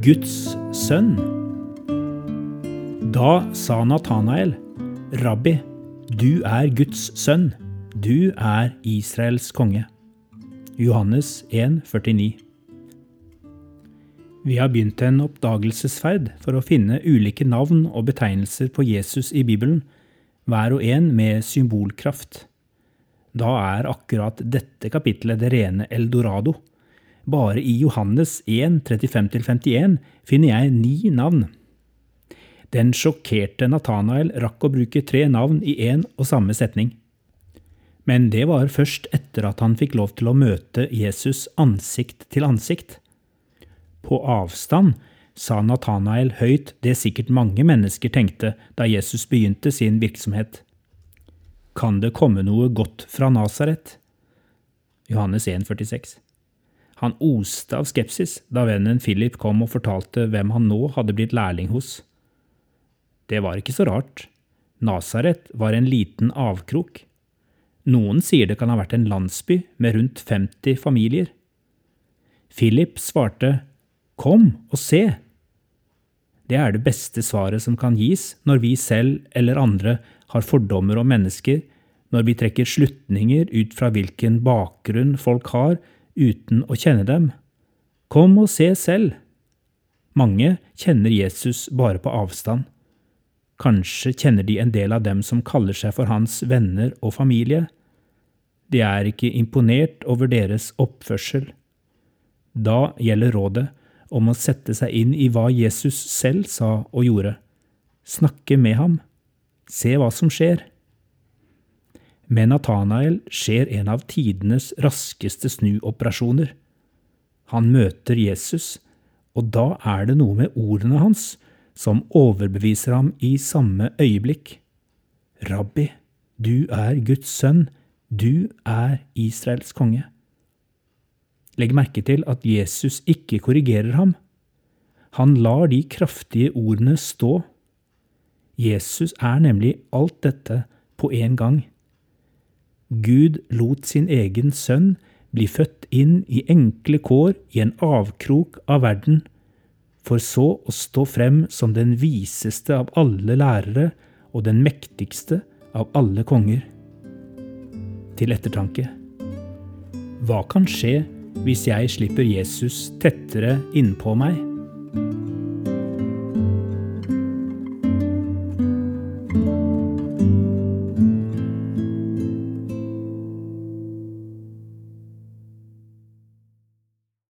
Guds sønn? Da sa Natanael, Rabbi, du er Guds sønn, du er Israels konge. Johannes 1, 49. Vi har begynt en oppdagelsesferd for å finne ulike navn og betegnelser på Jesus i Bibelen, hver og en med symbolkraft. Da er akkurat dette kapitlet det rene eldorado. Bare i Johannes 1, 35-51 finner jeg ni navn. Den sjokkerte Nathanael rakk å bruke tre navn i én og samme setning. Men det var først etter at han fikk lov til å møte Jesus ansikt til ansikt. På avstand sa Nathanael høyt det sikkert mange mennesker tenkte da Jesus begynte sin virksomhet. Kan det komme noe godt fra Nasaret? Johannes 1, 46. Han oste av skepsis da vennen Philip kom og fortalte hvem han nå hadde blitt lærling hos. Det var ikke så rart. Nasaret var en liten avkrok. Noen sier det kan ha vært en landsby med rundt 50 familier. Philip svarte Kom og se! Det er det beste svaret som kan gis når vi selv eller andre har fordommer om mennesker, når vi trekker slutninger ut fra hvilken bakgrunn folk har, uten å kjenne dem. Kom og se selv! Mange kjenner Jesus bare på avstand. Kanskje kjenner de en del av dem som kaller seg for hans venner og familie. De er ikke imponert over deres oppførsel. Da gjelder rådet om å sette seg inn i hva Jesus selv sa og gjorde. Snakke med ham. Se hva som skjer. Med Nathanael skjer en av tidenes raskeste snuoperasjoner. Han møter Jesus, og da er det noe med ordene hans som overbeviser ham i samme øyeblikk. Rabbi, du er Guds sønn, du er Israels konge. Legg merke til at Jesus ikke korrigerer ham. Han lar de kraftige ordene stå. Jesus er nemlig alt dette på en gang. Gud lot sin egen sønn bli født inn i enkle kår i en avkrok av verden, for så å stå frem som den viseste av alle lærere og den mektigste av alle konger. Til ettertanke. Hva kan skje hvis jeg slipper Jesus tettere innpå meg?